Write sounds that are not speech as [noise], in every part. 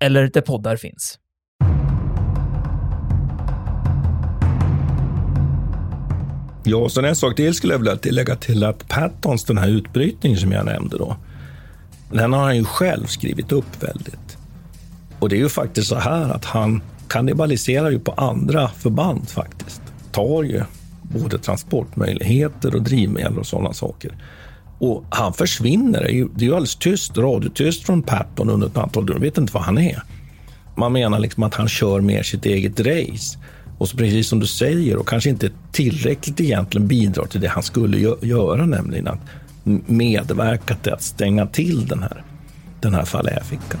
eller där poddar finns. Ja, så en sak till skulle jag vilja tillägga till att Pattons, den här utbrytningen som jag nämnde då, den har han ju själv skrivit upp väldigt. Och det är ju faktiskt så här att han kannibaliserar ju på andra förband faktiskt. Tar ju både transportmöjligheter och drivmedel och sådana saker. Och han försvinner. Det är ju, det är ju alldeles tyst, radiotyst från Patton under ett antal dagar. De vet inte var han är. Man menar liksom att han kör mer sitt eget race. Och så precis som du säger, och kanske inte tillräckligt egentligen bidrar till det han skulle göra, nämligen att medverka till att stänga till den här, den här falläfickan.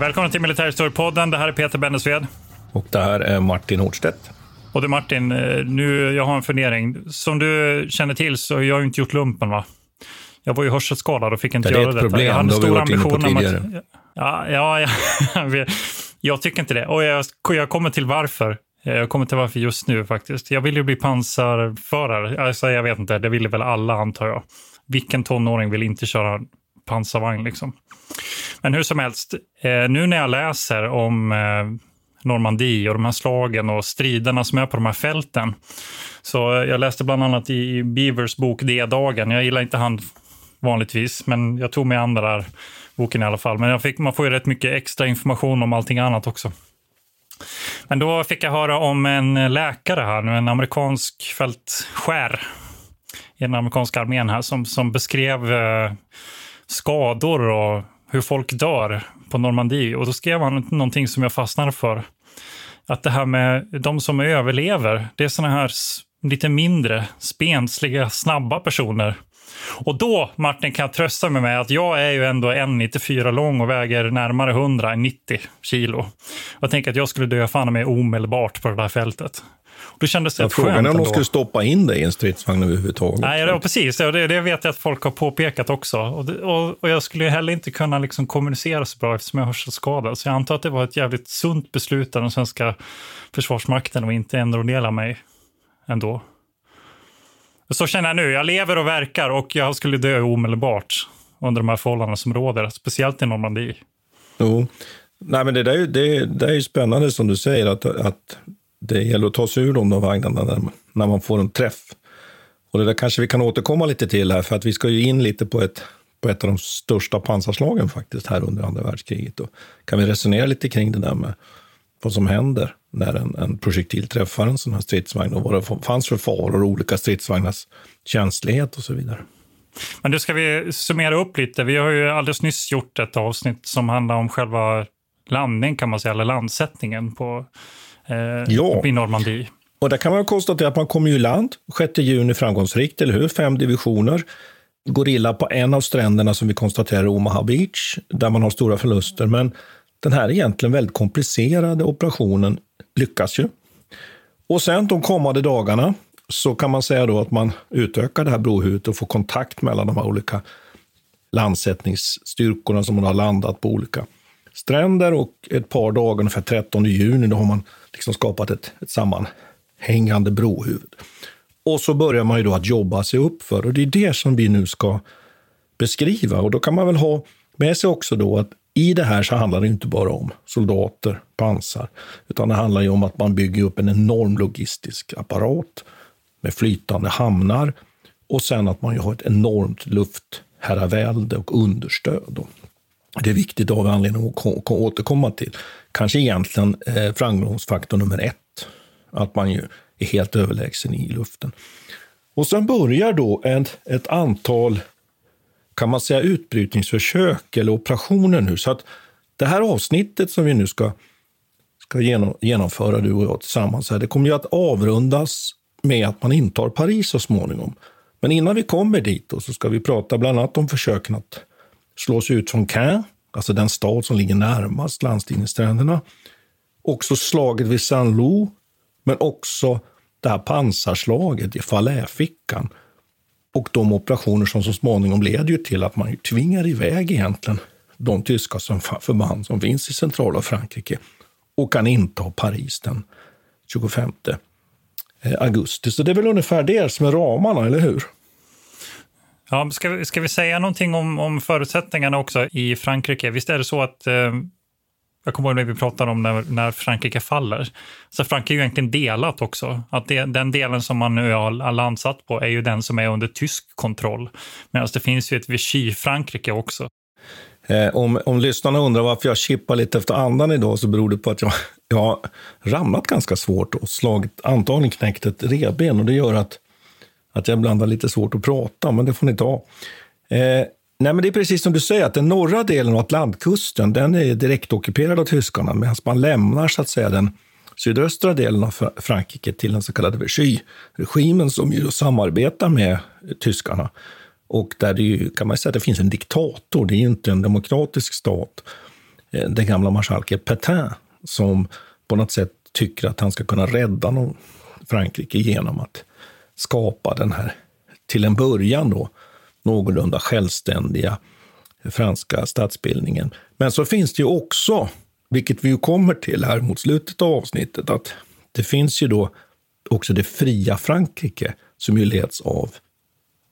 Välkommen till Militärhistoriepodden. Det här är Peter Bennesved. Och det här är Martin Hårdstedt. Och du Martin, eh, nu, jag har en fundering. Som du känner till så har jag inte gjort lumpen va? Jag var ju hörselskadad och fick inte göra detta. Det är ett problem, jag hade det inne på tidigare. Att, ja, ja, ja, [laughs] jag tycker inte det. Och jag, jag kommer till varför. Jag kommer till varför just nu faktiskt. Jag vill ju bli pansarförare. Alltså, jag vet inte, det ville väl alla antar jag. Vilken tonåring vill inte köra pansarvagn liksom? Men hur som helst, eh, nu när jag läser om eh, Normandie och de här slagen och striderna som är på de här fälten. Så jag läste bland annat i Beavers bok D-dagen. Jag gillar inte han vanligtvis, men jag tog mig an den där boken i alla fall. Men jag fick, man får ju rätt mycket extra information om allting annat också. Men då fick jag höra om en läkare här nu, en amerikansk fältskär i den amerikanska armén här som, som beskrev eh, skador och hur folk dör på Normandie. Och då skrev han någonting som jag fastnade för. Att det här med de som överlever, det är såna här lite mindre, spensliga, snabba personer. Och då, Martin, kan jag trösta mig med att jag är ju ändå 1,94 lång och väger närmare 100, 90 kilo. Jag tänker att jag skulle dö fan med omedelbart på det där fältet. Då kändes det ja, Frågan är om de skulle stoppa in dig i en stridsvagn överhuvudtaget. Nej, det var precis. Det, det vet jag att folk har påpekat också. Och, det, och, och jag skulle heller inte kunna liksom kommunicera så bra eftersom jag är hörselskadad. Så jag antar att det var ett jävligt sunt beslut av den svenska försvarsmakten att inte enrollera mig ändå. Så känner jag nu. Jag lever och verkar och jag skulle dö omedelbart under de här förhållandena som råder, speciellt i Normandie. Jo. Nej, men det där är, det, det är ju spännande som du säger, att, att det gäller att ta sig ur de där vagnarna när, när man får en träff. Och det där kanske vi kan återkomma lite till här, för att vi ska ju in lite på ett, på ett av de största pansarslagen faktiskt här under andra världskriget. Och kan vi resonera lite kring det där med vad som händer när en, en projektil träffar en sån här stridsvagn och vad det fanns för faror och olika stridsvagnars känslighet och så vidare. Men nu ska vi summera upp lite. Vi har ju alldeles nyss gjort ett avsnitt som handlar om själva landningen kan man säga, eller landsättningen på eh, ja. i Normandie. Och där kan man konstatera att man kom i land 6 juni framgångsrikt, eller hur? Fem divisioner. Går illa på en av stränderna som vi konstaterar Omaha Beach, där man har stora förluster. Men den här egentligen väldigt komplicerade operationen lyckas ju. Och sen de kommande dagarna så kan man säga då att man utökar det här brohuvudet och får kontakt mellan de här olika landsättningsstyrkorna som man har landat på olika stränder och ett par dagar, ungefär 13 juni, då har man liksom skapat ett, ett sammanhängande brohuvud. Och så börjar man ju då att jobba sig upp för och det är det som vi nu ska beskriva. Och då kan man väl ha med sig också då att i det här så handlar det inte bara om soldater, pansar, utan det handlar ju om att man bygger upp en enorm logistisk apparat med flytande hamnar och sen att man ju har ett enormt luftherravälde och understöd. Det är viktigt av anledning att återkomma till. Kanske egentligen eh, framgångsfaktor nummer ett, att man ju är helt överlägsen i luften. Och sen börjar då ett, ett antal kan man säga utbrytningsförsök eller operationer nu. Så att det här avsnittet som vi nu ska, ska genomföra, du och jag tillsammans, här, det kommer ju att avrundas med att man intar Paris så småningom. Men innan vi kommer dit då, så ska vi prata bland annat om försöken att slås ut från Caen, alltså den stad som ligger närmast landstigningsstränderna. Också slaget vid Saint-Lô, men också det här pansarslaget i Falaisfickan och de operationer som så småningom leder ju till att man tvingar iväg egentligen de tyska förband som finns i centrala Frankrike och kan inta Paris den 25 eh, augusti. Så det är väl ungefär det som är ramarna, eller hur? Ja, ska, vi, ska vi säga någonting om, om förutsättningarna också i Frankrike? Visst är det så att eh, jag kommer ihåg när vi pratade om när, när Frankrike faller. Så Frankrike är ju egentligen delat också. Att det, den delen som man nu har landsatt på är ju den som är under tysk kontroll. Medan det finns ju ett Vichy-Frankrike också. Eh, om, om lyssnarna undrar varför jag chippar lite efter andan idag så beror det på att jag, jag har ramlat ganska svårt och slagit, antagligen knäckt ett reben och det gör att, att jag ibland har lite svårt att prata, men det får ni ta. Eh, Nej, men det är precis som du säger, att den norra delen av Atlantkusten den är direkt ockuperad av tyskarna, medan man lämnar så att säga den sydöstra delen av Frankrike till den så kallade Vichy-regimen som ju samarbetar med tyskarna. Och där det ju, kan man säga att det finns en diktator, det är inte en demokratisk stat. Eh, den gamla marskalken Petain som på något sätt tycker att han ska kunna rädda Frankrike genom att skapa den här, till en början då, någorlunda självständiga franska statsbildningen. Men så finns det ju också, vilket vi ju kommer till här mot slutet av avsnittet, att det finns ju då också det fria Frankrike som ju leds av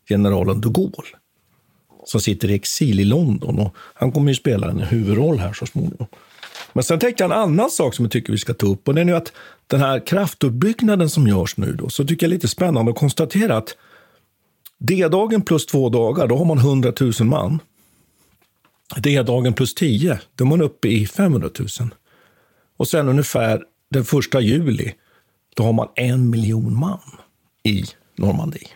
generalen de Gaulle som sitter i exil i London. Och han kommer ju spela en huvudroll här så småningom. Men sen tänkte jag en annan sak som jag tycker vi ska ta upp och det är nu att den här kraftuppbyggnaden som görs nu då, så tycker jag är lite spännande att konstatera att D-dagen plus två dagar, då har man 100 000 man. D-dagen plus 10, då är man uppe i 500 000. Och sen ungefär den första juli, då har man en miljon man i Normandie.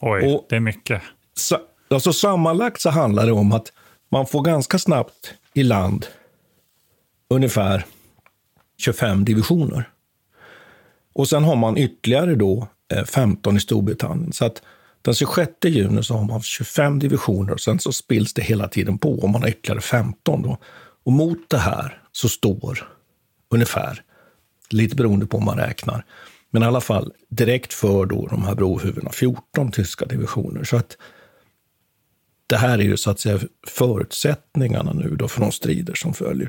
Oj, och, det är mycket. Så, alltså sammanlagt så handlar det om att man får ganska snabbt i land ungefär 25 divisioner. Och sen har man ytterligare då eh, 15 i Storbritannien. Så att den 26 juni så har man 25 divisioner och sen så spills det hela tiden på och man har ytterligare 15. Då. Och mot det här så står ungefär, lite beroende på om man räknar, men i alla fall direkt för då de här brohuvudena 14 tyska divisioner. Så att det här är ju så att säga förutsättningarna nu då för de strider som följer.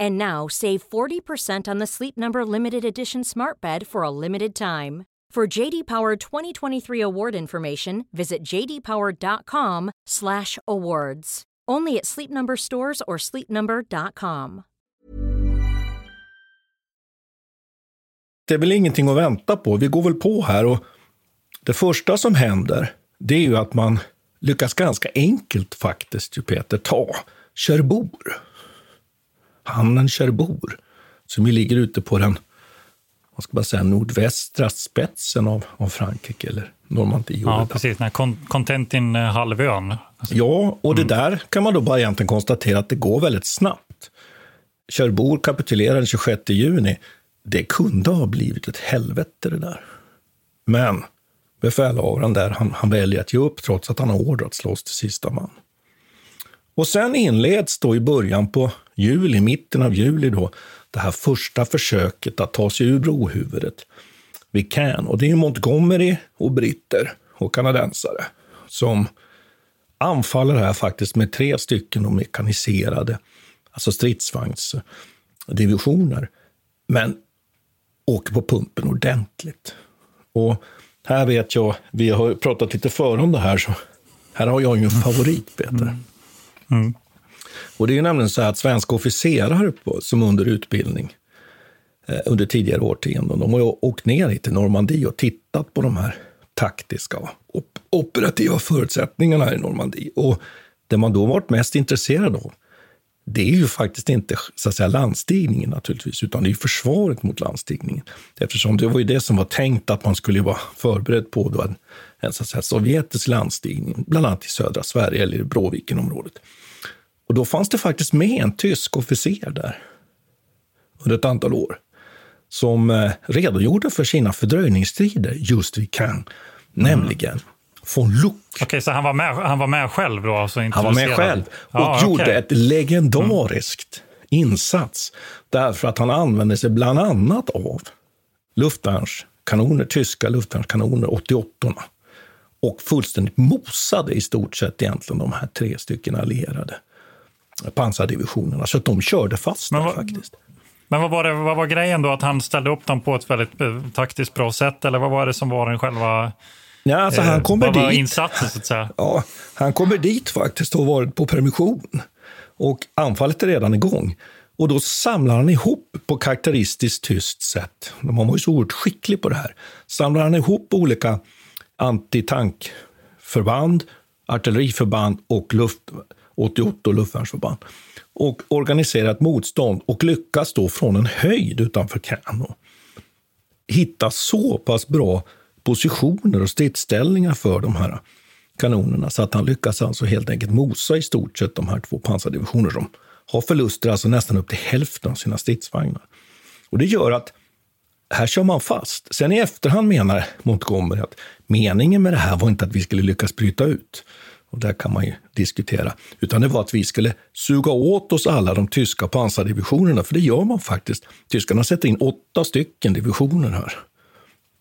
And now save 40% on the Sleep Number limited edition Smart Bed for a limited time. For JD Power 2023 award information, visit jdpower.com/awards. Only at Sleep Number stores or sleepnumber.com. Det är väl ingenting att vänta på. Vi går väl på här och det första som händer, det är ju att man lyckas ganska enkelt faktiskt, ju Peter, ta Cherbourg. Hamnen Cherbourg, som ju ligger ute på den vad ska man säga, nordvästra spetsen av, av Frankrike, eller Normandie. Ja, precis. Den här Contentin-halvön. Ja, och det mm. där kan man då bara egentligen konstatera att det går väldigt snabbt. Cherbourg kapitulerar den 26 juni. Det kunde ha blivit ett helvete det där. Men befälhavaren där, han, han väljer att ge upp trots att han har order att slåss till sista man. Och sen inleds då i början på juli, mitten av juli då, det här första försöket att ta sig ur brohuvudet vid Caen. Och det är Montgomery och britter och kanadensare som anfaller här faktiskt med tre stycken mekaniserade, alltså stridsvagnsdivisioner. Men åker på pumpen ordentligt. Och här vet jag, vi har pratat lite före om det här, så här har jag ju en favorit, Peter. Mm. Mm. Och det är nämligen så att svenska officerare på, som under utbildning eh, under tidigare årtionden, de har åkt ner hit till Normandie och tittat på de här taktiska och op operativa förutsättningarna i Normandie. Och det man då varit mest intresserad av, det är ju faktiskt inte så att säga, landstigningen naturligtvis, utan det är försvaret mot landstigningen. Eftersom det var ju det som var tänkt att man skulle vara förberedd på då en, en så att säga, sovjetisk landstigning, bland annat i södra Sverige eller i Bråvikenområdet. Och då fanns det faktiskt med en tysk officer där under ett antal år som eh, redogjorde för sina fördröjningsstrider just vid Cannes, mm. nämligen von Luck. Okej, så han var, med, han var med själv då? Alltså han var med själv och ah, gjorde okay. ett legendariskt mm. insats därför att han använde sig bland annat av luftvärnskanoner, tyska luftvärnskanoner, 88 och fullständigt mosade i stort sett egentligen de här tre stycken allierade pansardivisionerna. Så att de körde fast men, där, faktiskt. Men vad var, det, vad var grejen då? Att han ställde upp dem på ett väldigt eh, taktiskt bra sätt? Eller vad var det som var den själva Ja, alltså han eh, kommer vad dit. insatsen så att säga? Ja, han kommer dit faktiskt och har varit på permission. Och anfallet är redan igång. Och då samlar han ihop på karaktäristiskt tyst sätt. Man var ju så oerhört skicklig på det här. Samlar han ihop olika antitankförband, artilleriförband och luft, 88 luftvärnsförband och organiserat motstånd och lyckas då från en höjd utanför Kano hitta så pass bra positioner och stridsställningar för de här kanonerna så att han lyckas alltså helt enkelt mosa i stort sett de här två pansardivisioner som har förluster alltså nästan upp till hälften av sina stridsvagnar. Och det gör att här kör man fast. Sen i efterhand menar Montgomery att meningen med det här var inte att vi skulle lyckas bryta ut. Och där kan man ju diskutera. Utan det var att vi skulle suga åt oss alla de tyska pansardivisionerna, för det gör man faktiskt. Tyskarna sätter in åtta stycken divisioner här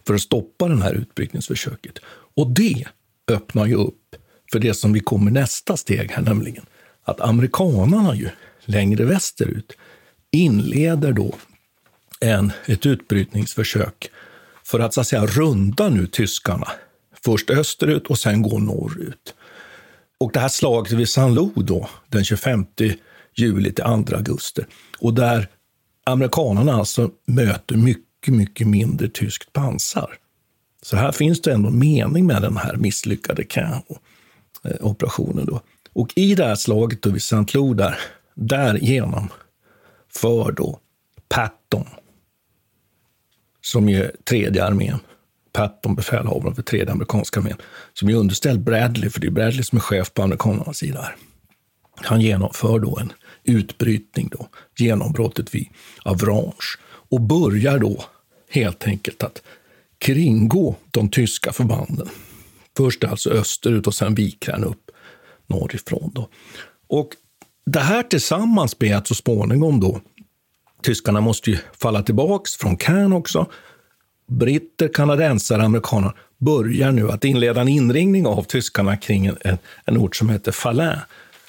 för att stoppa det här utbrytningsförsöket. Och det öppnar ju upp för det som vi kommer nästa steg här, nämligen att amerikanarna ju längre västerut inleder då en, ett utbrytningsförsök för att så att säga runda nu tyskarna. Först österut och sen gå norrut. Och det här slaget vid Saint-Lô då, den 25 juli till 2 augusti. Och där amerikanerna alltså möter mycket, mycket mindre tyskt pansar. Så här finns det ändå mening med den här misslyckade operationen då. Och i det här slaget då vid Saint-Lô där, där genomför då Patton, som är tredje armén, Patton, befälhavaren för tredje amerikanska armén, som är underställd Bradley, för det är Bradley som är chef på amerikanernas sida här. Han genomför då en utbrytning, då, genombrottet vid Avranche, och börjar då helt enkelt att kringgå de tyska förbanden. Först alltså österut och sen viker han upp norrifrån. Då. Och det här tillsammans med att så småningom då, tyskarna måste ju falla tillbaks från Cairn också, britter, kanadensare, amerikaner börjar nu att inleda en inringning av tyskarna kring en, en ort som heter Falain.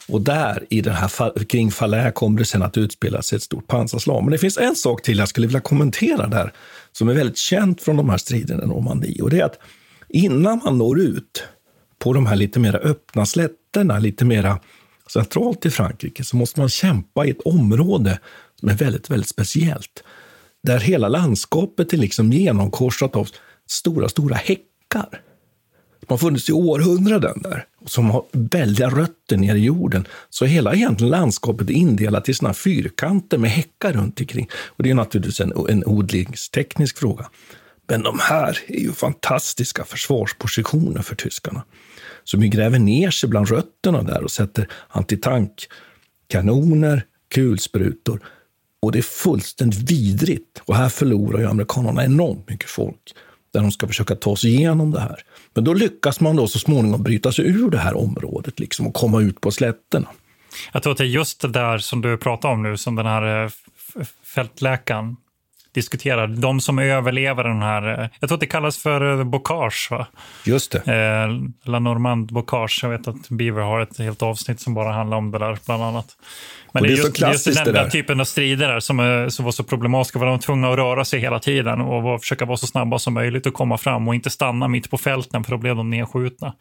Och där, i den här, kring Falais, kommer det sen att utspela sig ett stort pansarslag. Men det finns en sak till jag skulle vilja kommentera där, som är väldigt känt från de här striderna i Normandie. Och det är att innan man når ut på de här lite mer öppna slätterna, lite mer centralt i Frankrike, så måste man kämpa i ett område men väldigt, väldigt speciellt. Där hela landskapet är liksom genomkorsat av stora, stora häckar. De har funnits i århundraden där och som har väldiga rötter ner i jorden. Så hela egentligen landskapet är indelat i såna fyrkanter med häckar runt omkring. Och det är naturligtvis en, en odlingsteknisk fråga. Men de här är ju fantastiska försvarspositioner för tyskarna. Så vi gräver ner sig bland rötterna där och sätter antitankkanoner, kulsprutor. Och det är fullständigt vidrigt. Och här förlorar ju amerikanerna enormt mycket folk där de ska försöka ta sig igenom det här. Men då lyckas man då så småningom bryta sig ur det här området liksom, och komma ut på slätterna. Jag tror att det är just det där som du pratar om nu, som den här eh, fältläkaren diskuterar. De som överlever den här, eh, jag tror att det kallas för eh, bocage. Va? Just det. Eh, La Normande bocage. Jag vet att Beaver har ett helt avsnitt som bara handlar om det där, bland annat. Men det, är just, just den, det den typen av strider där som, är, som var så problematiska. Var de tvungna att röra sig hela tiden och var, försöka vara så snabba som möjligt och komma fram och inte stanna mitt på fälten för då blev de nedskjutna.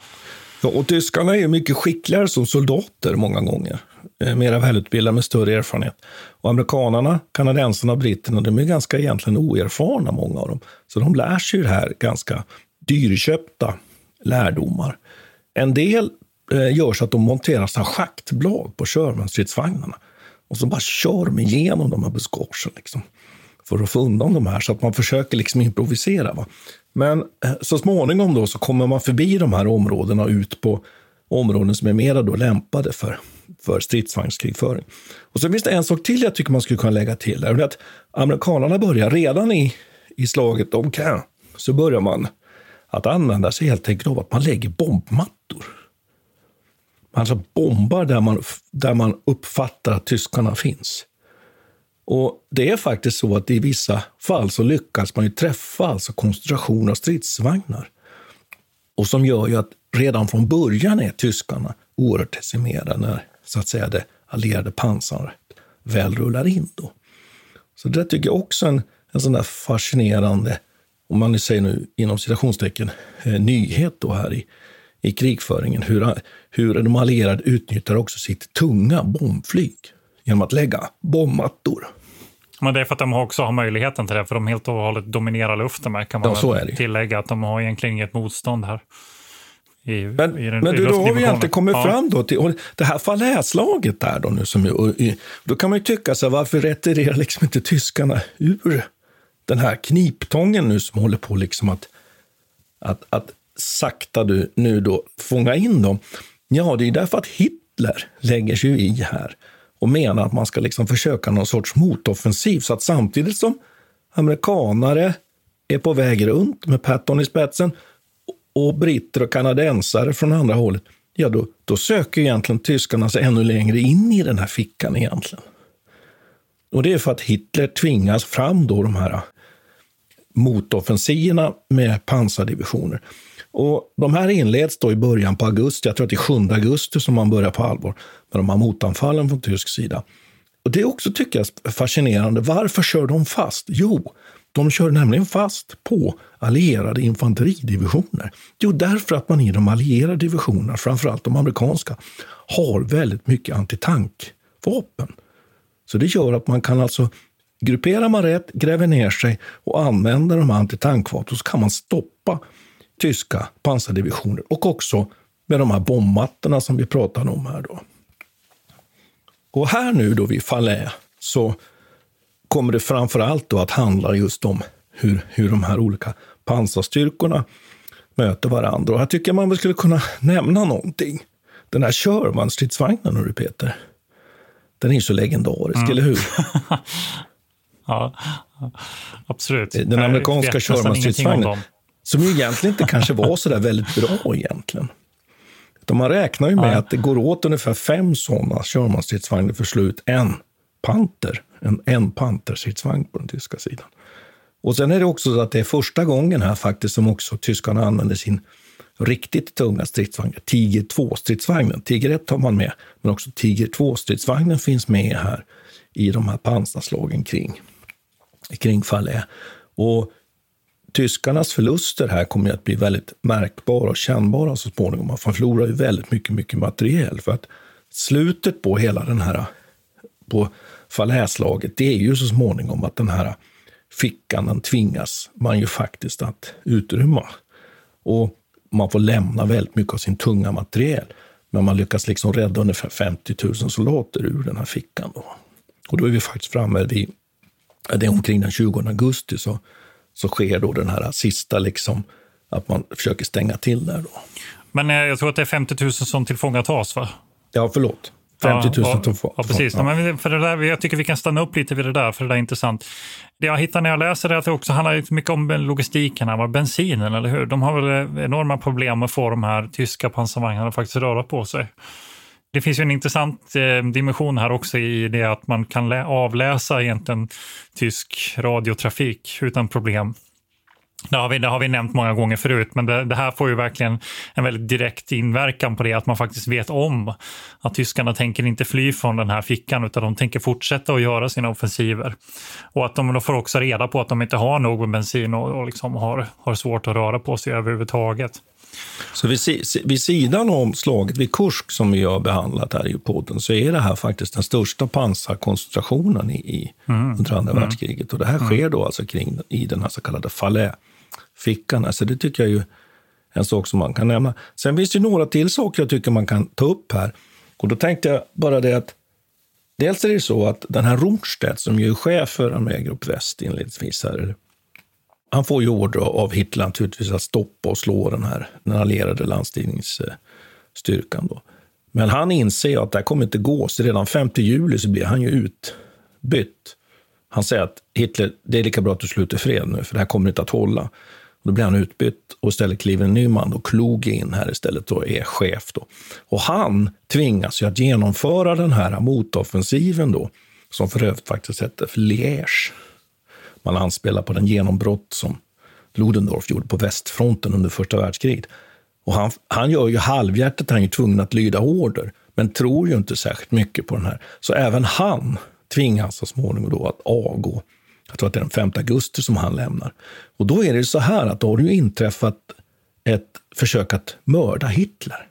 Ja, och tyskarna är mycket skickligare som soldater många gånger. Eh, mera välutbildade med större erfarenhet. Och amerikanarna, kanadensarna och britterna, de är ganska egentligen oerfarna, många av dem. Så de lär sig det här ganska dyrköpta lärdomar. En del eh, gör så att de monterar såna schaktblad på Sherman-stridsvagnarna. Och så bara kör de igenom de här buskagen liksom, för att få undan de här. Så att man försöker liksom improvisera. Va? Men eh, så småningom då så kommer man förbi de här områdena ut på områden som är mer då lämpade för, för stridsvagnskrigföring. Och så finns det en sak till jag tycker man skulle kunna lägga till. Där, att amerikanerna börjar redan i, i slaget om Caen, så börjar man att använda sig helt enkelt av att man lägger bombmattor. Man alltså bombar där man, där man uppfattar att tyskarna finns. Och Det är faktiskt så att i vissa fall så lyckas man ju träffa alltså koncentration av stridsvagnar. Och som gör ju att redan från början är tyskarna oerhört decimerade när så att säga, det allierade pansaret väl rullar in. Då. Så det tycker jag också är en, en sån där fascinerande, om man nu säger nu inom citationstecken, eh, nyhet då här i, i krigföringen. Hur, hur de allierade utnyttjar också sitt tunga bombflyg genom att lägga bombmattor. Men det är för att de också har möjligheten till det, för de helt och hållet dominerar luften med, kan man ja, tillägga. Att de har egentligen inget motstånd här. I, men, i den, men du, då har vi egentligen kommit ja. fram då till det här falläslaget där då nu. Som, och, då kan man ju tycka så här, varför retirerar liksom inte tyskarna ur den här kniptången nu som håller på liksom att, att, att sakta du nu då fånga in dem? Ja, det är därför att Hitler lägger sig i här och menar att man ska liksom försöka någon sorts motoffensiv. Så att samtidigt som amerikanare är på väg runt med Patton i spetsen och britter och kanadensare från andra hållet, ja då, då söker egentligen tyskarna sig ännu längre in i den här fickan egentligen. Och det är för att Hitler tvingas fram då de här motoffensiverna med pansardivisioner. Och de här inleds då i början på augusti. Jag tror att det är 7 augusti som man börjar på allvar med de här motanfallen från tysk sida. Och Det är också tycker jag fascinerande. Varför kör de fast? Jo, de kör nämligen fast på allierade infanteridivisioner. Jo, därför att man i de allierade divisionerna, framförallt de amerikanska, har väldigt mycket antitankvapen. Så det gör att man kan alltså Grupperar man rätt, gräver ner sig och använder de här antitankvapnen så kan man stoppa tyska pansardivisioner och också med de här bombmattorna som vi pratade om här. Då. Och här nu då vid Falais så kommer det framför allt då att handla just om hur, hur de här olika pansarstyrkorna möter varandra. Och här tycker jag man skulle kunna nämna någonting. Den här Sherman-stridsvagnen, du Peter. Den är ju så legendarisk, mm. eller hur? [laughs] ja, absolut. Den amerikanska Sherman-stridsvagnen. Som ju egentligen inte kanske var så där väldigt bra egentligen. Utan man räknar ju med ja. att det går åt ungefär fem sådana Sherman-stridsvagnar för slut en Panter, en, en Panter-stridsvagn på den tyska sidan. Och sen är det också så att det är första gången här faktiskt som också tyskarna använder sin riktigt tunga stridsvagn, Tiger 2-stridsvagnen. Tiger 1 har man med, men också Tiger 2-stridsvagnen finns med här i de här pansarslagen kring, kring Falais. Och tyskarnas förluster här kommer att bli väldigt märkbara och kännbara så småningom. Man förlorar ju väldigt mycket, mycket materiel. För att slutet på hela den här på Falaislaget, det är ju så småningom att den här fickan, den tvingas man ju faktiskt att utrymma. Och man får lämna väldigt mycket av sin tunga materiel. Men man lyckas liksom rädda ungefär 50 000 soldater ur den här fickan. Då. Och då är vi faktiskt framme vid, det är omkring den 20 augusti, så, så sker då den här sista, liksom, att man försöker stänga till där. Då. Men eh, jag tror att det är 50 000 som tillfångatas, va? Ja, förlåt. 50 000 ja, ja, ja, precis. Ja. Men för det där, jag tycker vi kan stanna upp lite vid det där, för det där är intressant. Det jag hittar när jag läser det är att det också handlar mycket om logistiken, här, bensinen, eller hur? De har väl enorma problem att få de här tyska pansarvagnarna faktiskt röra på sig. Det finns ju en intressant eh, dimension här också i det att man kan avläsa egentligen tysk radiotrafik utan problem. Det har, vi, det har vi nämnt många gånger förut, men det, det, här får ju verkligen en väldigt direkt inverkan på det, att man faktiskt vet om att tyskarna tänker inte fly från den här fickan, utan de tänker fortsätta att göra sina offensiver. Och att de då får också reda på att de inte har nog med bensin och, och liksom har, har svårt att röra på sig överhuvudtaget. Så vid, vid sidan om slaget vid Kursk som vi har behandlat här i podden så är det här faktiskt den största pansarkoncentrationen i, i mm. under andra mm. världskriget. Och det här mm. sker då alltså kring i den här så kallade Falais-fickan. Alltså det tycker jag är en sak som man kan nämna. Sen finns det några till saker jag tycker man kan ta upp här. Och då tänkte jag bara det att dels är det så att den här Rundstedt som ju är chef för Armégrupp Väst inledningsvis här, han får ju order av Hitler naturligtvis att stoppa och slå den här den allierade landstigningsstyrkan. Då. Men han inser att det här kommer inte gå, så redan 5 juli så blir han ju utbytt. Han säger att Hitler, det är lika bra att du sluter fred nu, för det här kommer inte att hålla. Och då blir han utbytt och istället kliver en ny man, och Kluge in här istället och är chef. Då. Och han tvingas ju att genomföra den här motoffensiven då, som för övrigt faktiskt hette för Liège man anspelar på den genombrott som Ludendorff gjorde på västfronten under första världskriget. Och han, han gör ju halvhjärtat, han är ju tvungen att lyda order, men tror ju inte särskilt mycket på den här. Så även han tvingas så småningom då att avgå. Jag tror att det är den 5 augusti som han lämnar. Och då är det så här att då har det ju inträffat ett försök att mörda Hitler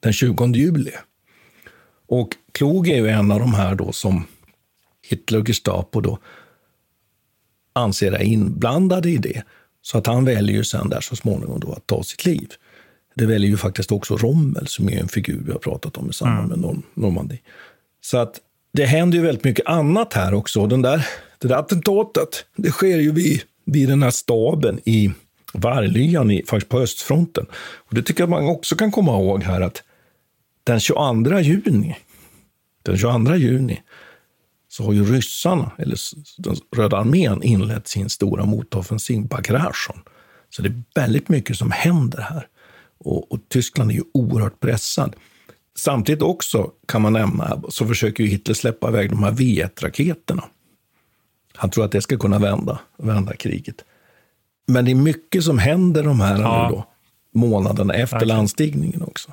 den 20 juli. Och Klog är ju en av de här då som Hitler och Gestapo då anser är inblandade i det. Så att han väljer ju sen där så småningom då att ta sitt liv. Det väljer ju faktiskt också Rommel som är en figur vi har pratat om i samband med Norm Normandie. Så att det händer ju väldigt mycket annat här också. Den där, det där attentatet, det sker ju vid, vid den här staben i Varglyan i, faktiskt på östfronten. Och det tycker jag man också kan komma ihåg här att den 22 juni, den 22 juni så har ju ryssarna, eller den Röda armén, inlett sin stora motoffensiv Bagration. Så det är väldigt mycket som händer här. Och, och, Tyskland är ju oerhört pressad. Samtidigt också kan man nämna, så försöker ju Hitler släppa iväg de här V1-raketerna. Han tror att det ska kunna vända, vända kriget. Men det är mycket som händer de här ja. då, månaderna efter okay. landstigningen också.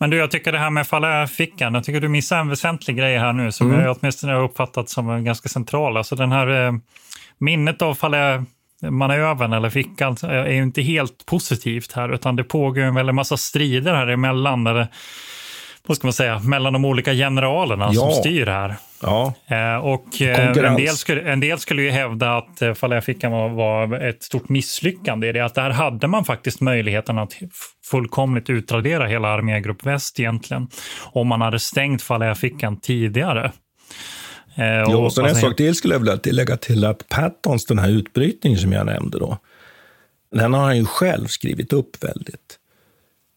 Men du, jag tycker det här med falla fickan, jag tycker du missar en väsentlig grej här nu som Mm. jag åtminstone har uppfattat som ganska central. Alltså den här eh, minnet av falla manövern eller fickan är ju inte helt positivt här, utan det pågår en väldig massa strider här emellan, där det, vad ska man säga, mellan de olika generalerna som Ja. styr här. Ja, Eh, och eh, en del, skulle, en del skulle ju hävda att eh, Falafickan var, var ett stort misslyckande i det, att där hade man faktiskt möjligheten att fullkomligt utradera hela armégrupp väst egentligen, om man hade stängt Falafickan tidigare. Ja, och sen en alltså, sak till skulle jag vilja tillägga till att Pattons, den här utbrytningen som jag nämnde då, den har han ju själv skrivit upp väldigt.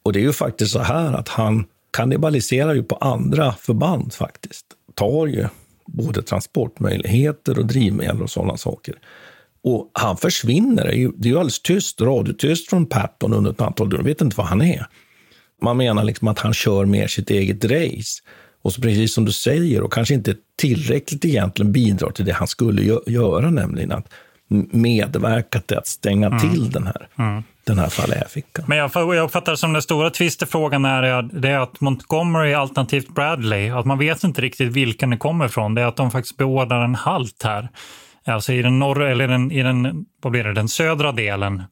Och det är ju faktiskt så här att han kannibaliserar ju på andra förband faktiskt. Tar ju både transportmöjligheter och drivmedel och sådana saker. Och han försvinner. Det är ju, det är ju alldeles tyst, radiotyst från Patton under ett antal dagar. De vet inte var han är. Man menar liksom att han kör mer sitt eget race. Och så precis som du säger, och kanske inte tillräckligt egentligen bidrar till det han skulle göra, nämligen att m- medverka till att stänga till den här, den här falläfickan. Men jag, jag uppfattar det som den stora tvistefrågan är, det är att Montgomery alternativt Bradley, att man vet inte riktigt vilken det kommer ifrån. Det är att de faktiskt beordrar en halt här. Alltså i den norra, eller den, i den, vad blir det, den södra delen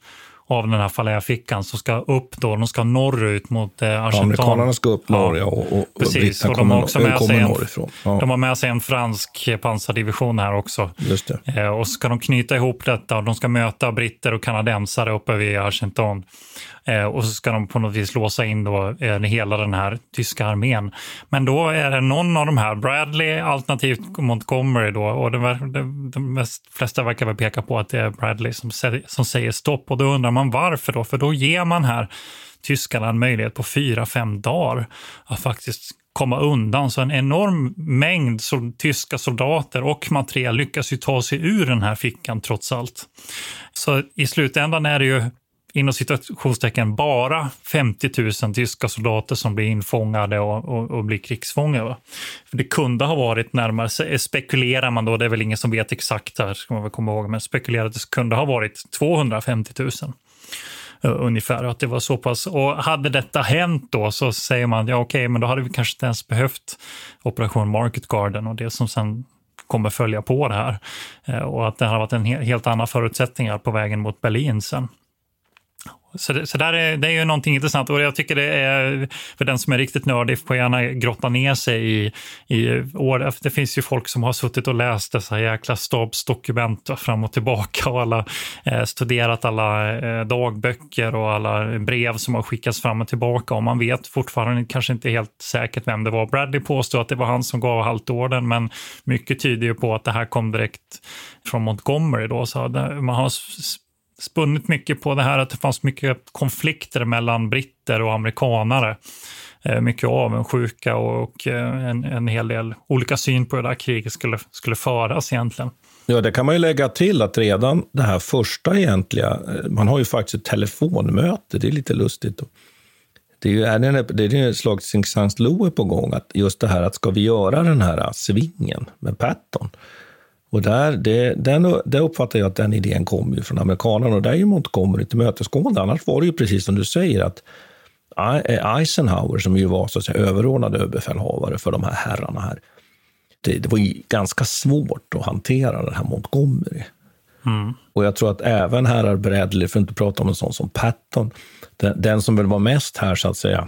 av den här falläfickan som ska upp då, de ska norrut mot eh, Argentan. Amerikanerna ska upp norr, ja, och, och, Precis, och de har också med sig en. Ja, de har med sig en fransk pansardivision här också. just det. Eh, och ska de knyta ihop detta och de ska möta britter och kanadensare uppe vid Argentan. Eh, och så ska de på något vis låsa in då, eh, hela den här tyska armén. Men då är det någon av de här, Bradley alternativt Montgomery då, och ver- det, de mest, flesta verkar väl peka på att det är Bradley som, som säger stopp. Och då undrar man varför då? För då ger man här tyskarna en möjlighet på fyra, fem dagar att faktiskt komma undan. Så en enorm mängd sol tyska soldater och materiel lyckas ju ta sig ur den här fickan trots allt. Så i slutändan är det ju inom situationstecken bara 50 000 tyska soldater som blir infångade och, och, och blir krigsfångar. Va? För det kunde ha varit närmare, spekulerar man då, det är väl ingen som vet exakt här, ska man väl komma ihåg, men spekulerar att det kunde ha varit 250 000 Eh, ungefär. Att det var så pass. Och hade detta hänt då så säger man, ja okej, men då hade vi kanske inte ens behövt Operation Market Garden och det som sen kommer följa på det här. Eh, och att det har varit en he- helt annan förutsättningar på vägen mot Berlin sen. Så, det, så där är, det är ju någonting intressant och jag tycker det är, för den som är riktigt nördig får gärna grotta ner sig i, i år. Det finns ju folk som har suttit och läst dessa jäkla stabsdokument fram och tillbaka och alla eh, studerat alla eh, dagböcker och alla brev som har skickats fram och tillbaka och man vet fortfarande kanske inte helt säkert vem det var. Bradley påstår att det var han som gav haltorden men mycket tyder ju på att det här kom direkt från Montgomery då. Så det, man har spunnit mycket på det här att det fanns mycket konflikter mellan britter och amerikanare. Eh, mycket avundsjuka och eh, en, en hel del olika syn på hur det här kriget skulle, skulle föras egentligen. Ja, det kan man ju lägga till att redan det här första egentliga, eh, man har ju faktiskt ett telefonmöte, det är lite lustigt. Det är ju är det, en- det är ett slags Saint Louis på gång, att just det här att ska vi göra den här svingen med Patton? Och där, det, den, det uppfattar jag att den idén kommer ju från amerikanerna och där är ju Montgomery tillmötesgående. Annars var det ju precis som du säger att Eisenhower, som ju var så att säga, överordnad överbefälhavare för de här herrarna här, det, det var ganska svårt att hantera den här Montgomery. Och jag tror att även herrar Bradley, för att inte prata om en sån som Patton, den, den som väl var mest här så att säga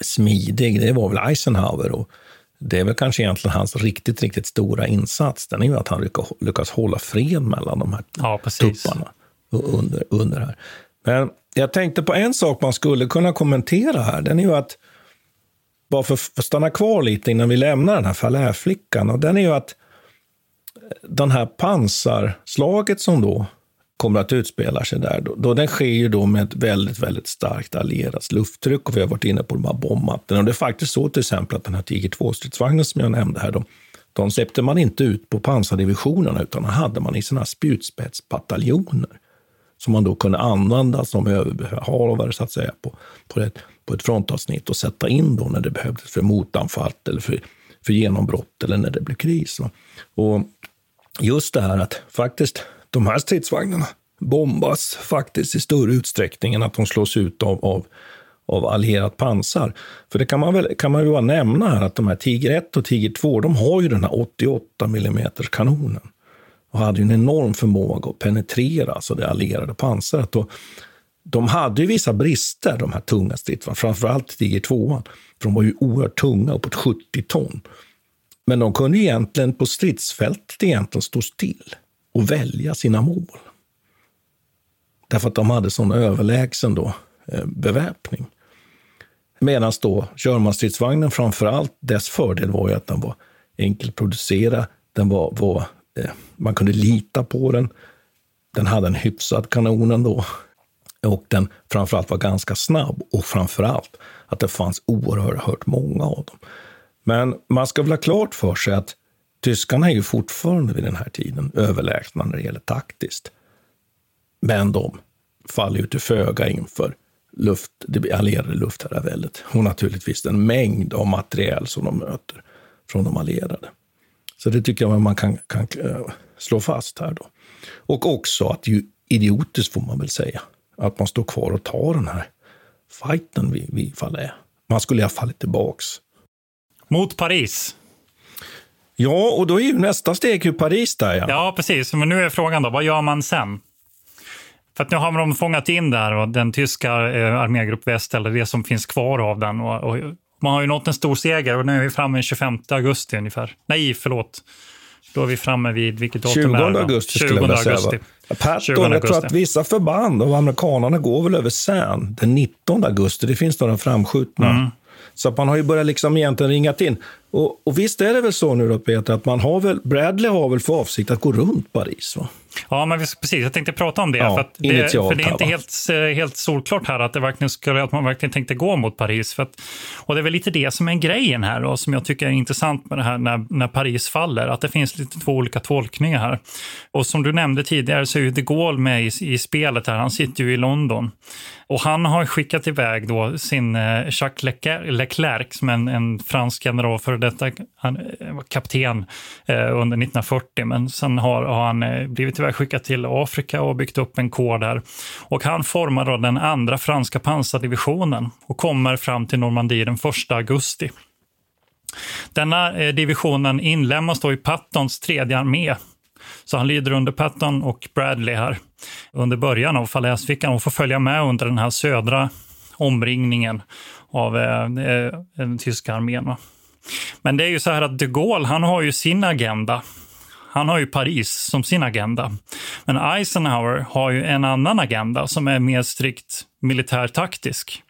smidig, det var väl Eisenhower. Och det är väl kanske egentligen hans riktigt, riktigt stora insats. Den är ju att han lyckas, lyckas hålla fred mellan de här Ja, tupparna under, under här. Men jag tänkte på en sak man skulle kunna kommentera här. Den är ju att, bara för att stanna kvar lite innan vi lämnar den här falärflickan, och den är ju att den här pansarslaget som då kommer att utspela sig där. Då, då den sker ju då med ett väldigt, väldigt starkt allierat lufttryck och vi har varit inne på de här bombmattorna. Och det är faktiskt så till exempel att den här Tiger 2-stridsvagnen som jag nämnde här, de, de släppte man inte ut på pansardivisionerna utan de hade man i sina spjutspetsbataljoner som man då kunde använda som överbefälhavare så att säga på, på, ett, på ett frontavsnitt och sätta in då när det behövdes för motanfall eller för, för genombrott eller när det blev kris. Och just det här att faktiskt de här stridsvagnarna bombas faktiskt i större utsträckning än att de slås ut av, av, av allierat pansar. För det kan man väl, kan man ju bara nämna här att de här Tiger 1 och Tiger 2, de har ju den här 88 mm kanonen och hade ju en enorm förmåga att penetrera alltså det allierade pansaret. Och de hade ju vissa brister, de här tunga stridsvagnarna, framförallt Tiger 2. För de var ju oerhört tunga, uppåt 70 ton. Men de kunde egentligen på stridsfältet egentligen stå still och välja sina mål. Därför att de hade sån överlägsen då, eh, beväpning. Medan då Körmanstridsvagnen framför allt, dess fördel var ju att den var enkel att producera, den var, var eh, man kunde lita på den. Den hade en hyfsad kanon ändå. Och den framförallt var ganska snabb och framförallt att det fanns oerhört många av dem. Men man ska väl ha klart för sig att tyskarna är ju fortfarande vid den här tiden överlägsna när det gäller taktiskt. Men de faller ju till föga inför luft, det allierade luftherraväldet och naturligtvis den mängd av materiel som de möter från de allierade. Så det tycker jag man kan, kan eh, slå fast här. Då. Och också att det är idiotiskt, får man väl säga, att man står kvar och tar den här fighten vid, vid Falais. Man skulle ha fallit tillbaks. Mot Paris. Ja, och då är ju nästa steg hur Paris där. Ja. ja, precis. Men nu är frågan då, vad gör man sen? För att nu har de fångat in där och den tyska eh, armégrupp väst, eller det som finns kvar av den. Och, och, man har ju nått en stor seger och nu är vi framme den 25 augusti ungefär. Nej, förlåt. Då är vi framme vid, vilket datum 20 är det? augusti skulle jag vilja säga. Augusti. Patton, jag tror att vissa förband av amerikanerna går väl över Seine den 19 augusti. Det finns några framskjutna. Mm. Så man har ju börjat liksom egentligen ringat in. Och, och visst är det väl så nu då, Peter, att man har väl, Bradley har väl för avsikt att gå runt Paris? Va? Ja, men precis. Jag tänkte prata om det. Ja, för, det för det är inte helt, eh, helt solklart här att, det verkligen skulle, att man verkligen tänkte gå mot Paris. För att, och det är väl lite det som är grejen här och som jag tycker är intressant med det här när, när Paris faller. Att det finns lite två olika tolkningar här. Och som du nämnde tidigare så är ju de Gaulle med i, i spelet här. Han sitter ju i London. Och han har skickat iväg då sin eh, Jacques Leclerc, som en, en fransk general, för detta han eh, var kapten eh, under 1940, men sen har, har han eh, blivit skickad till Afrika och byggt upp en kår där. Och han formar då den andra franska pansardivisionen och kommer fram till Normandie den 1 augusti. Denna eh, divisionen inlemmas då i Pattons tredje armé. Så han lyder under Patton och Bradley här under början av falaisfickan och får följa med under den här södra omringningen av eh, eh den tyska armén. Va? Men det är ju så här att de Gaulle, han har ju sin agenda. Han har ju Paris som sin agenda. Men Eisenhower har ju en annan agenda som är mer strikt militärtaktisk.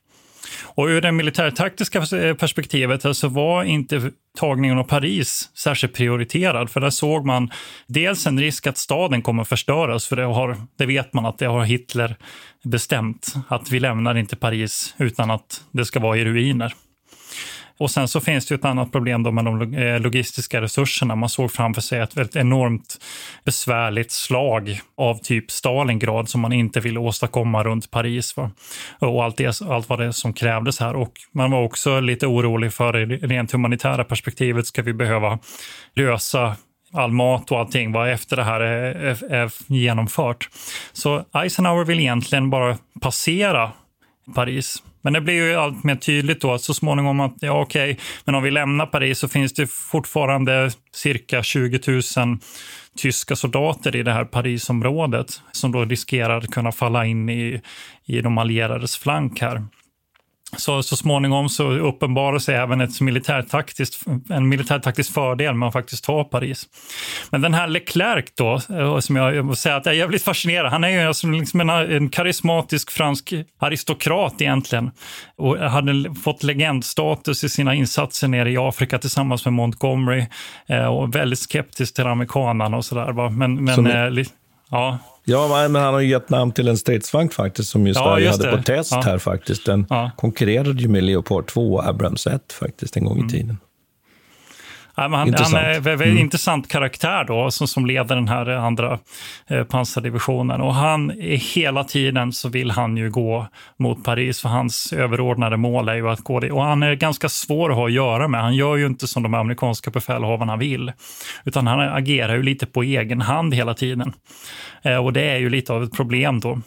Och ur det militärtaktiska eh, perspektivet så alltså var inte tagningen av Paris särskilt prioriterad. För där såg man dels en risk att staden kommer att förstöras, för det, har, det vet man att det har Hitler bestämt. Att vi lämnar inte Paris utan att det ska vara i ruiner. Och sen så finns det ett annat problem då med de eh, logistiska resurserna. Man såg framför sig ett väldigt enormt besvärligt slag av typ Stalingrad som man inte ville åstadkomma runt Paris. Va? Och allt, det, allt vad det som krävdes här. Och man var också lite orolig för det rent humanitära perspektivet. Ska vi behöva lösa all mat och allting var efter det här är, är, är genomfört. Så Eisenhower vill egentligen bara passera Paris. Men det blir ju allt mer tydligt då att så småningom att ja okej, okay, men om vi lämnar Paris så finns det fortfarande cirka 20 000 tyska soldater i det här Parisområdet som då riskerar att kunna falla in i, i de allierades flank här. Så, så småningom så uppenbarar sig även ett militärtaktiskt, en militärtaktisk fördel med att faktiskt ta Paris. Men den här Leclerc då, eh, som jag, jag säga att jag är jävligt fascinerad. Han är ju alltså liksom en, en karismatisk fransk aristokrat egentligen. Och hade fått legendstatus i sina insatser nere i Afrika tillsammans med Montgomery. Eh, och väldigt skeptisk till amerikanerna och sådär. Men, men, så ni, eh, Ja. Ja, men han har ju gett namn till en stridsvagn faktiskt, som ju Ja, Sverige hade det. på test Ja. här faktiskt. Den Ja. konkurrerade ju med Leopard 2 och Abrams 1 faktiskt en gång Mm. i tiden. Han, Intressant. han är en Mm. intressant karaktär då, som, som leder den här andra eh, pansardivisionen. Och han hela tiden så vill han ju gå mot Paris, för hans överordnade mål är ju att gå dit. Och han är ganska svår att ha att göra med. Han gör ju inte som de amerikanska befälhavarna vill, utan han agerar ju lite på egen hand hela tiden. Eh, och det är ju lite av ett problem då.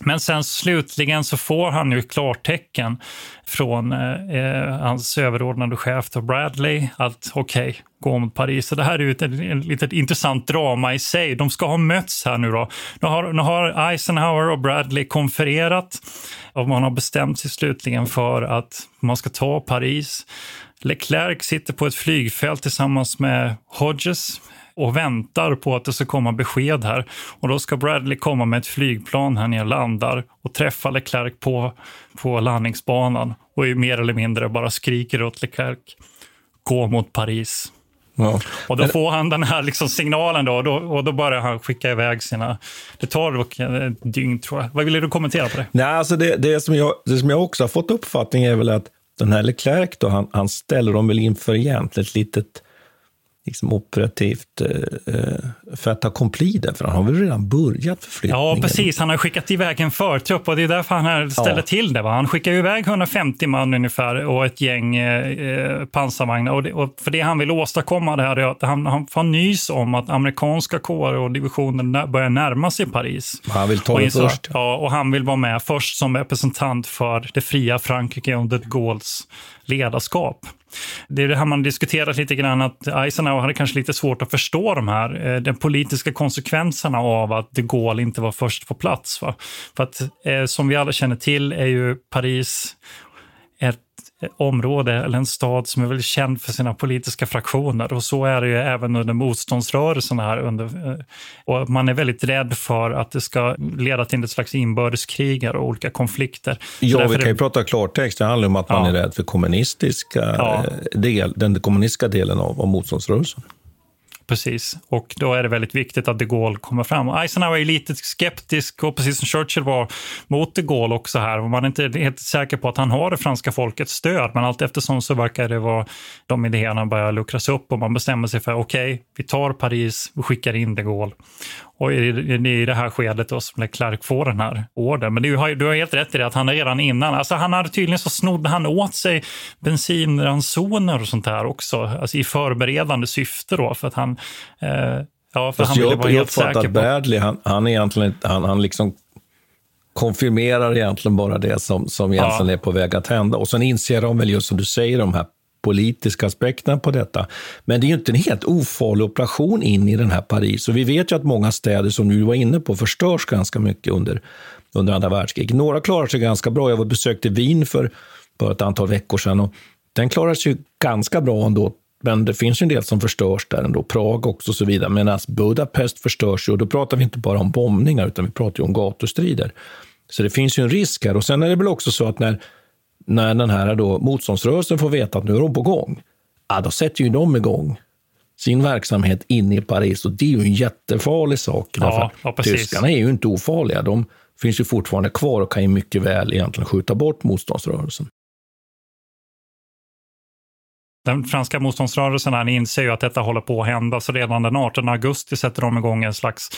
Men sen slutligen så får han ju klartecken från eh, eh, hans överordnade chef då Bradley att okej, gå mot Paris. Så det här är ju ett, ett litet intressant drama i sig. De ska ha mötts här nu då. Nu har, nu har Eisenhower och Bradley konfererat och man har bestämt sig slutligen för att man ska ta Paris. Leclerc sitter på ett flygfält tillsammans med Hodges och väntar på att det ska komma besked här. Och då ska Bradley komma med ett flygplan här nere, landar och träffa Leclerc på, på landningsbanan och är mer eller mindre bara skriker åt Leclerc, gå mot Paris. Ja. Och då får han den här liksom signalen då, och då, och då börjar han skicka iväg sina... Det tar dock ett dygn tror jag. Vad vill du kommentera på det? Nej, alltså det, det, som jag, det som jag också har fått uppfattning är väl att den här Leclerc då, han, han ställer dem väl inför egentligen ett litet liksom operativt eh, eh, fait accompli där, för han har väl redan börjat förflyttningen. Ja, precis. Han har skickat iväg en förtrupp och det är därför han ställer Ja. till det. Va? Han skickar iväg 150 man ungefär och ett gäng eh, pansarvagnar. Och, det, och för det han vill åstadkomma det här är att han, han får nys om att amerikanska kårer och divisioner börjar närma sig Paris. Han vill ta och det inser- först. Ja, och han vill vara med först som representant för det fria Frankrike under de Gaulles ledarskap. Det är det här man diskuterat lite grann, att Eisenhower hade kanske lite svårt att förstå de här, eh, de politiska konsekvenserna av att de Gaulle inte var först på plats. Va? För att eh, som vi alla känner till är ju Paris område eller en stad som är väldigt känd för sina politiska fraktioner och så är det ju även under motståndsrörelsen här. Under, eh, och man är väldigt rädd för att det ska leda till ett slags inbördeskrig och olika konflikter. Ja, vi kan ju det- prata klartext. Det handlar om att man Ja. är rädd för kommunistiska Ja. eh, del, den kommunistiska delen av, av motståndsrörelsen. Precis, och då är det väldigt viktigt att de Gaulle kommer fram. Och Eisenhower är lite skeptisk, och precis som Churchill var, mot de Gaulle också här. Man är inte helt säker på att han har det franska folkets stöd, men allt eftersom så verkar det vara de idéerna börjar luckras upp och man bestämmer sig för okej, vi tar Paris, vi skickar in de Gaulle. Och i, är i det här skedet då som Leclerc får den här ordern. Men du har, du har helt rätt i det att han redan innan, alltså han hade tydligen så snodde han åt sig bensinransoner och sånt där också, alltså i förberedande syfte då, för att han, eh, ja, för Fast han ville vara helt säker på. Bradley, han, han, är egentligen, han, han liksom konfirmerar egentligen bara det som, som egentligen är på väg att hända. Och sen inser de väl just som du säger, de här politiska aspekterna på detta. Men det är ju inte en helt ofarlig operation in i den här Paris. Och vi vet ju att många städer, som du var inne på, förstörs ganska mycket under, under andra världskriget. Några klarar sig ganska bra. Jag var besökte Wien för, för ett antal veckor sedan. Och den klarar sig ganska bra ändå. Men det finns ju en del som förstörs där ändå. Prag också och så vidare. Medan Budapest förstörs ju. Och då pratar vi inte bara om bombningar, utan vi pratar ju om gatustrider. Så det finns ju en risk här. Och sen är det väl också så att när, när den här då motståndsrörelsen får veta att nu är de på gång, ja, då sätter ju de igång sin verksamhet inne i Paris. Och det är ju en jättefarlig sak. Ja, ja, tyskarna är ju inte ofarliga. De finns ju fortfarande kvar och kan ju mycket väl egentligen skjuta bort motståndsrörelsen. Den franska motståndsrörelsen här inser ju att detta håller på att hända, så redan den 18 augusti sätter de igång en slags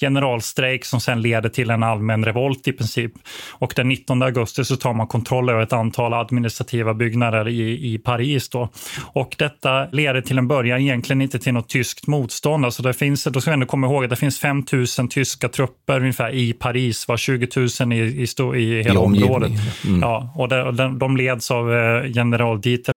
generalstrejk som sen leder till en allmän revolt i princip. Och den 19 augusti så tar man kontroll över ett antal administrativa byggnader i, i Paris. Då. Och detta leder till en början egentligen inte till något tyskt motstånd. Alltså det finns, då ska vi ändå komma ihåg att det finns 5 000 tyska trupper ungefär i Paris, var 20 000 i, i, i hela I området. Mm. Ja, och de, de, de leds av eh, general Dieter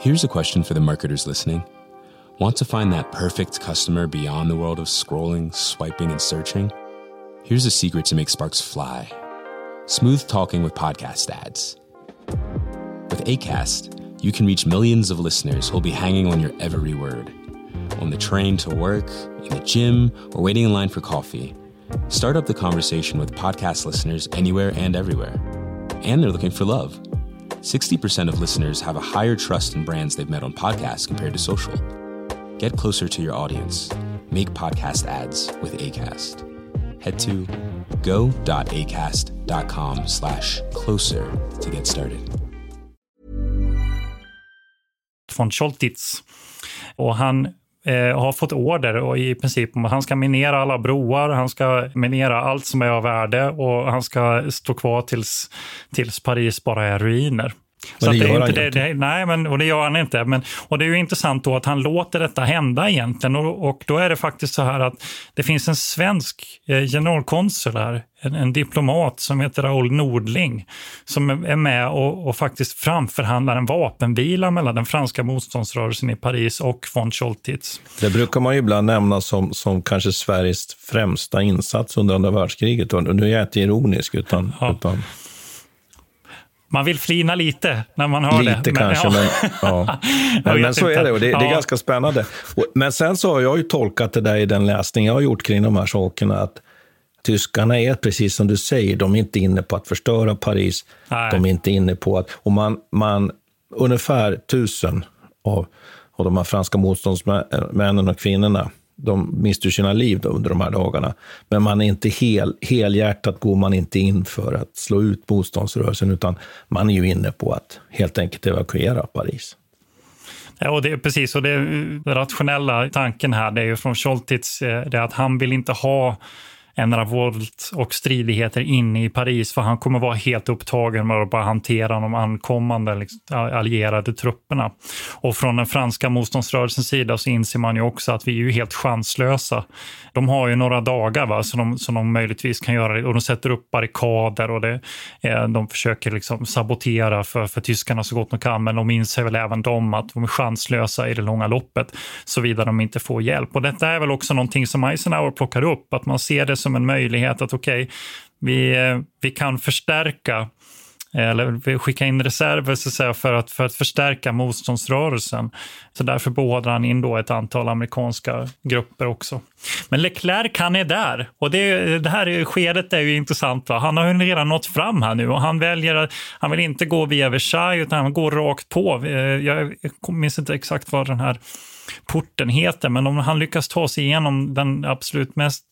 Here's a question for the marketers listening. Want to find that perfect customer beyond the world of scrolling, swiping, and searching? Here's a secret to make sparks fly smooth talking with podcast ads. With ACAST, you can reach millions of listeners who'll be hanging on your every word. On the train to work, in the gym, or waiting in line for coffee. Start up the conversation with podcast listeners anywhere and everywhere. And they're looking for love. 60% of listeners have a higher trust in brands they've met on podcasts compared to social. Get closer to your audience. Make podcast ads with ACAST. Head to go.acast.com slash closer to get started. Von Scholtitz. Och han eh, har fått order och i princip om att han ska minera alla broar, han ska minera allt som är av värde och han ska stå kvar tills, tills Paris bara är ruiner. Så det att gör han inte det, det, nej, men, och det gör han inte. Men, och det är ju intressant då att han låter detta hända egentligen. Och, och då är det faktiskt så här att det finns en svensk eh, generalkonsul här, en, en diplomat som heter Raoul Nordling, som är- med och, och faktiskt framförhandlar en vapenvila mellan den franska motståndsrörelsen i Paris och von Scholtitz. Det brukar man ju ibland nämna som, som kanske Sveriges främsta insats under andra världskriget. Och nu är jag inte ironisk, utan, utan Man vill flina lite när man hör det. lite kanske. ja. Men, ja. [laughs] Men, men så inte. är det och det, det är Ja. ganska spännande. Men sen så har jag ju tolkat det där i den läsning jag har gjort kring de här sakerna, att tyskarna är precis som du säger, de är inte inne på att förstöra Paris. Nej. De är inte inne på att... Och man, man, ungefär tusen av, av de här franska motståndsmännen och kvinnorna, de mister ju sina liv då under de här dagarna. Men man är inte hel, helhjärtat går man inte in för att slå ut motståndsrörelsen, utan man är ju inne på att helt enkelt evakuera Paris. Ja, och det är precis. Och det, den rationella tanken här det är ju från Scholtitz eh, det är att han vill inte ha en revolt och stridigheter inne i Paris för han kommer vara helt upptagen med att bara hantera de ankommande liksom, allierade trupperna. Och från den franska motståndsrörelsens sida så inser man ju också att vi är ju helt chanslösa. De har ju några dagar va, som, de, som de möjligtvis kan göra det och de sätter upp barrikader och det, eh, de försöker liksom sabotera för, för tyskarna så gott de kan men de inser väl även de att de är chanslösa i det långa loppet såvida de inte får hjälp. Och detta är väl också någonting som Eisenhower plockar upp, att man ser det som som en möjlighet att okej, vi, eh, vi kan förstärka eh, eller skicka in reserver så att säga, för, att, för att förstärka motståndsrörelsen. Så därför beordrar han in då ett antal amerikanska grupper också. Men Leclerc han är där och det, det här skedet är ju intressant. Va? Han har ju redan nått fram här nu och han väljer att han vill inte gå via Versailles utan han går rakt på. Eh, jag minns inte exakt vad den här porten heter men om han lyckas ta sig igenom den absolut mest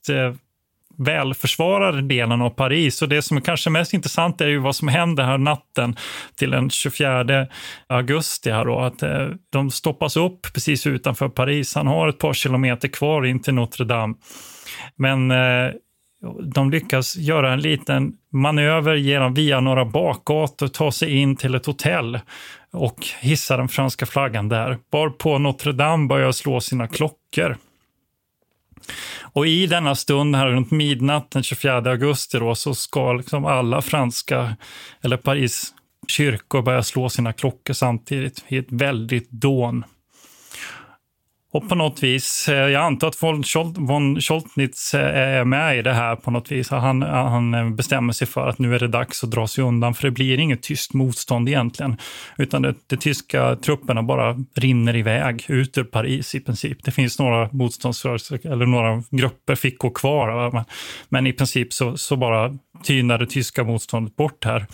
välförsvarade delen av Paris. Och det som är kanske mest intressant är ju vad som händer här natten till den 24 augusti. Här då, att eh, de stoppas upp precis utanför Paris. Han har ett par kilometer kvar in till Notre Dame. Men eh, de lyckas göra en liten manöver genom, via några bakgator, ta sig in till ett hotell och hissa den franska flaggan där. Varpå Notre Dame börjar slå sina klockor. Och i denna stund, här runt midnatt den 24 augusti, då, så ska liksom alla franska, eller Paris kyrkor börja slå sina klockor samtidigt i ett väldigt dån. Och på något vis, eh, jag antar att von, Scholt, von Scholtnitz eh, är med i det här på något vis. Han, eh, han bestämmer sig för att nu är det dags att dra sig undan, för det blir inget tyst motstånd egentligen. Utan det, de tyska trupperna bara rinner iväg ut ur Paris i princip. Det finns några motståndsrörelser, eller några grupper fick gå kvar. Men, men i princip så, så bara tynar det tyska motståndet bort här.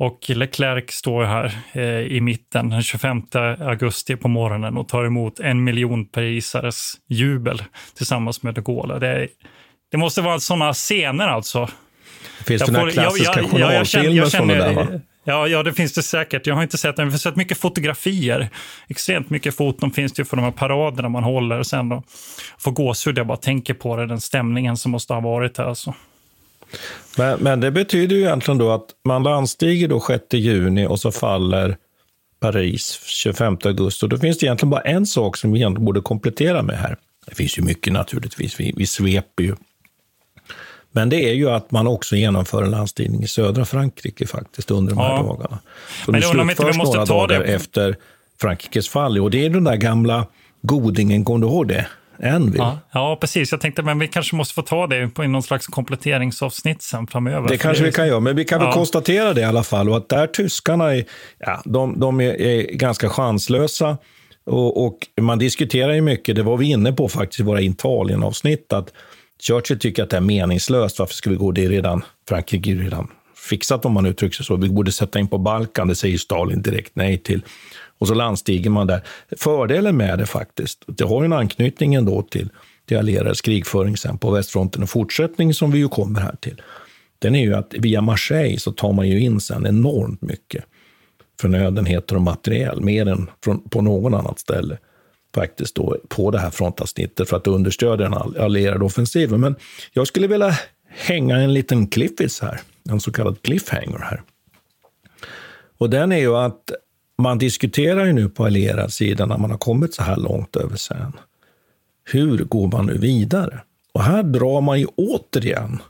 Och Leclerc står här eh, i mitten den 25 augusti på morgonen och tar emot en miljon parisares jubel tillsammans med de Gaulle. Det, det måste vara sådana scener alltså. Finns Jag det några jag- klassiska jag- jag- jag känner- journalfilmer jag det där? Va? Ja, ja, det finns det säkert. Jag har inte sett det, men jag har sett mycket fotografier. Extremt mycket foton finns det ju för de här paraderna man håller. Och sen då får gåshud, jag bara tänker på det, den stämningen som måste ha varit här. Alltså. Men, men det betyder ju egentligen då att man landstiger då 6 juni och så faller Paris 25 augusti. Och då finns det egentligen bara en sak som vi egentligen borde komplettera med här. Det finns ju mycket naturligtvis, vi, vi sveper ju. Men det är ju att man också genomför en landstigning i södra Frankrike faktiskt under de här Ja. dagarna. Så Men vi slutförs några ta dagar det- efter Frankrikes fall. Och det är den där gamla godingen, kommer du ihåg det? Envil. Ja, ja, precis. Jag tänkte men vi kanske måste få ta det på i någon slags kompletteringsavsnitt sen framöver. Det kanske är- vi kan göra, men vi kan väl Ja. konstatera det i alla fall. Och att där tyskarna är, ja, de, de är, är ganska chanslösa. Och, och man diskuterar ju mycket, det var vi inne på faktiskt i våra Italien-avsnitt, att Churchill tycker att det är meningslöst. Varför ska vi gå? Det redan, Frankrike är redan fixat om man uttrycker sig så. Vi borde sätta in på Balkan, det säger Stalin direkt nej till. Och så landstiger man där. Fördelen med det faktiskt, det har ju en anknytning ändå till, till allierades krigföring sen på västfronten och fortsättning som vi ju kommer här till. Den är ju att via Marseille så tar man ju in sen enormt mycket förnödenheter och materiel, mer än från, på någon annat ställe faktiskt då på det här frontavsnittet för att understödja den allierade offensiven. Men jag skulle vilja hänga en liten cliffis här, en så kallad cliffhanger här. Och den är ju att man diskuterar ju nu på allierad sida när man har kommit så här långt över sen. Hur går man nu vidare? Och här drar man ju återigen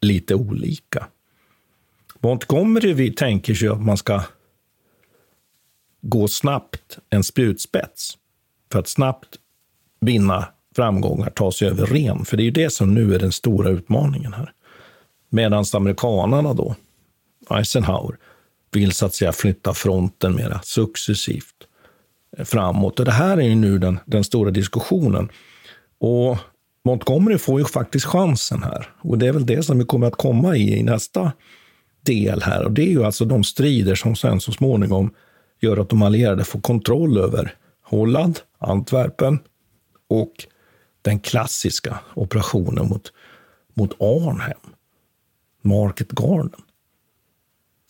lite olika. Montgomery vi tänker sig att man ska gå snabbt en spjutspets för att snabbt vinna framgångar, ta sig över ren. För det är ju det som nu är den stora utmaningen här. Medan amerikanerna då, Eisenhower, vill så att säga flytta fronten mera successivt framåt. Och det här är ju nu den, den stora diskussionen. Och Montgomery får ju faktiskt chansen här. Och det är väl det som vi kommer att komma i i nästa del här. Och det är ju alltså de strider som sen så småningom gör att de allierade får kontroll över Holland, Antwerpen och den klassiska operationen mot, mot Arnhem, Market Garden.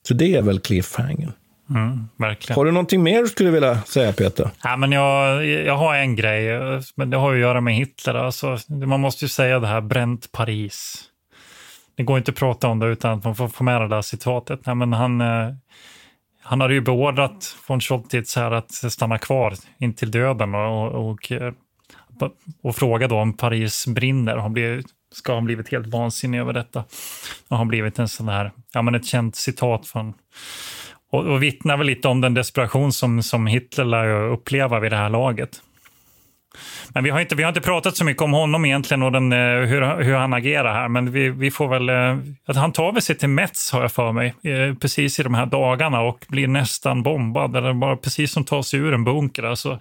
Så det är väl cliffhangern. Mm, verkligen. Har du någonting mer du skulle vilja säga, Peter? Ja, men jag, jag har en grej, men det har ju att göra med Hitler. Alltså, man måste ju säga det här, bränt Paris. Det går inte att prata om det utan att man får få med det där citatet. Nej, men han, eh, han hade ju beordrat von Scholtitz här att stanna kvar in till döden och, och, och, eh, och fråga då om Paris brinner. Han blev, ska ha blivit helt vansinnig över detta. Och har blivit en sån här, ja men ett känt citat från och, och vittnar väl lite om den desperation som, som Hitler lär uppleva vid det här laget. Men vi har inte, vi har inte pratat så mycket om honom egentligen och den, eh, hur, hur han agerar här. Men vi, vi får väl... Eh, att han tar väl sig till Metz har jag för mig. Eh, precis i de här dagarna och blir nästan bombad. Eller bara precis som tar sig ur en bunker. Alltså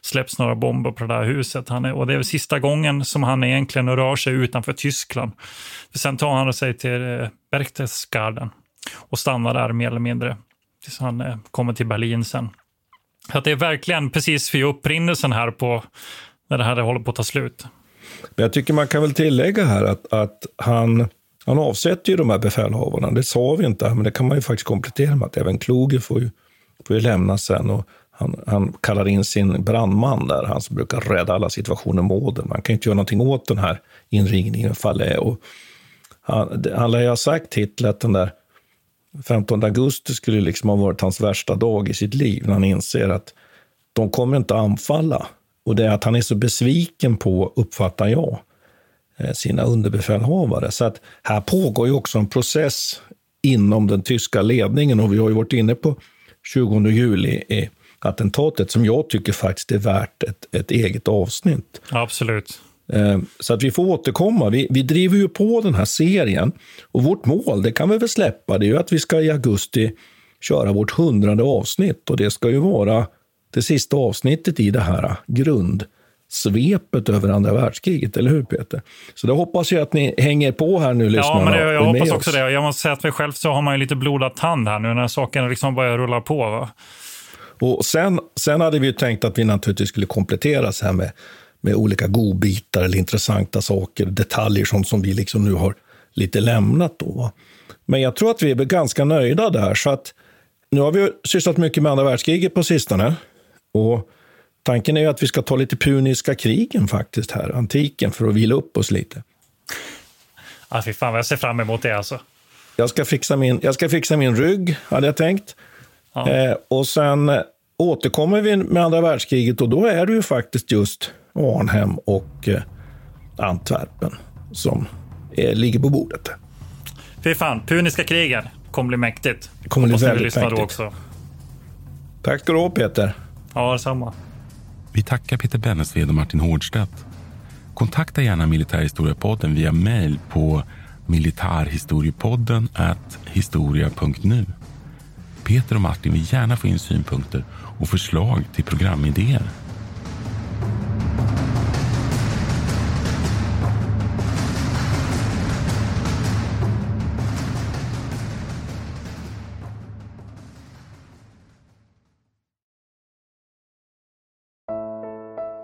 släpps några bomber på det där huset. Han är, och det är väl sista gången som han egentligen rör sig utanför Tyskland. För sen tar han sig till Berchtesgaden och stannar där mer eller mindre tills han kommer till Berlin sen. Så att det är verkligen precis vid upprinnelsen här på när det här håller på att ta slut. Men jag tycker man kan väl tillägga här att, att han, han avsätter ju de här befälhavarna. Det sa vi inte, men det kan man ju faktiskt komplettera med att även Kloge får ju, får ju lämna sen. Och han, han kallar in sin brandman där, han som brukar rädda alla situationer med åden. Man kan ju inte göra någonting åt den här inringningen Och han, han lär ju ha sagt Hitler att den där 15 augusti skulle liksom ha varit hans värsta dag i sitt liv när han inser att de kommer inte anfalla. Och det är att han är så besviken på, uppfattar jag, eh, sina underbefälhavare. Så att här pågår ju också en process inom den tyska ledningen och vi har ju varit inne på 20 juli i attentatet som jag tycker faktiskt är värt ett, ett eget avsnitt. Absolut. Eh, Så att vi får återkomma. Vi, vi driver ju på den här serien och vårt mål, det kan vi väl släppa, det är ju att vi ska i augusti köra vårt hundrade avsnitt och det ska ju vara det sista avsnittet i det här grundsvepet över andra världskriget, eller hur Peter? Så det hoppas jag att ni hänger på här nu, lyssnarna. Ja, men det, jag hoppas också oss. det. Jag måste säga att för själv så har man ju lite blodad tand här nu när saken liksom börjar rulla på. Va? Och sen, sen hade vi ju tänkt att vi naturligtvis skulle komplettera så här med, med olika godbitar eller intressanta saker, detaljer, sånt som vi liksom nu har lite lämnat. Då, va? Men jag tror att vi är ganska nöjda där. Så att nu har vi sysslat mycket med andra världskriget på sistone. Och tanken är ju att vi ska ta lite puniska krigen faktiskt här, antiken, för att vila upp oss lite. Ja, fy fan vad jag ser fram emot det alltså. Jag ska fixa min, jag ska fixa min rygg, hade jag tänkt. Ja. Eh, och sen återkommer vi med andra världskriget och då är det ju faktiskt just Arnhem och eh, Antwerpen som är, ligger på bordet. Fy fan, Puniska krigen kommer bli mäktigt. Det kommer bli väldigt mäktigt. Också. Tack ska du ha Peter. Ja, detsamma. Vi tackar Peter Bennesved och Martin Hårdstedt. Kontakta gärna Militärhistoriepodden via mejl på militarhistoriepodden historia.nu. Peter och Martin vill gärna få in synpunkter och förslag till programidéer.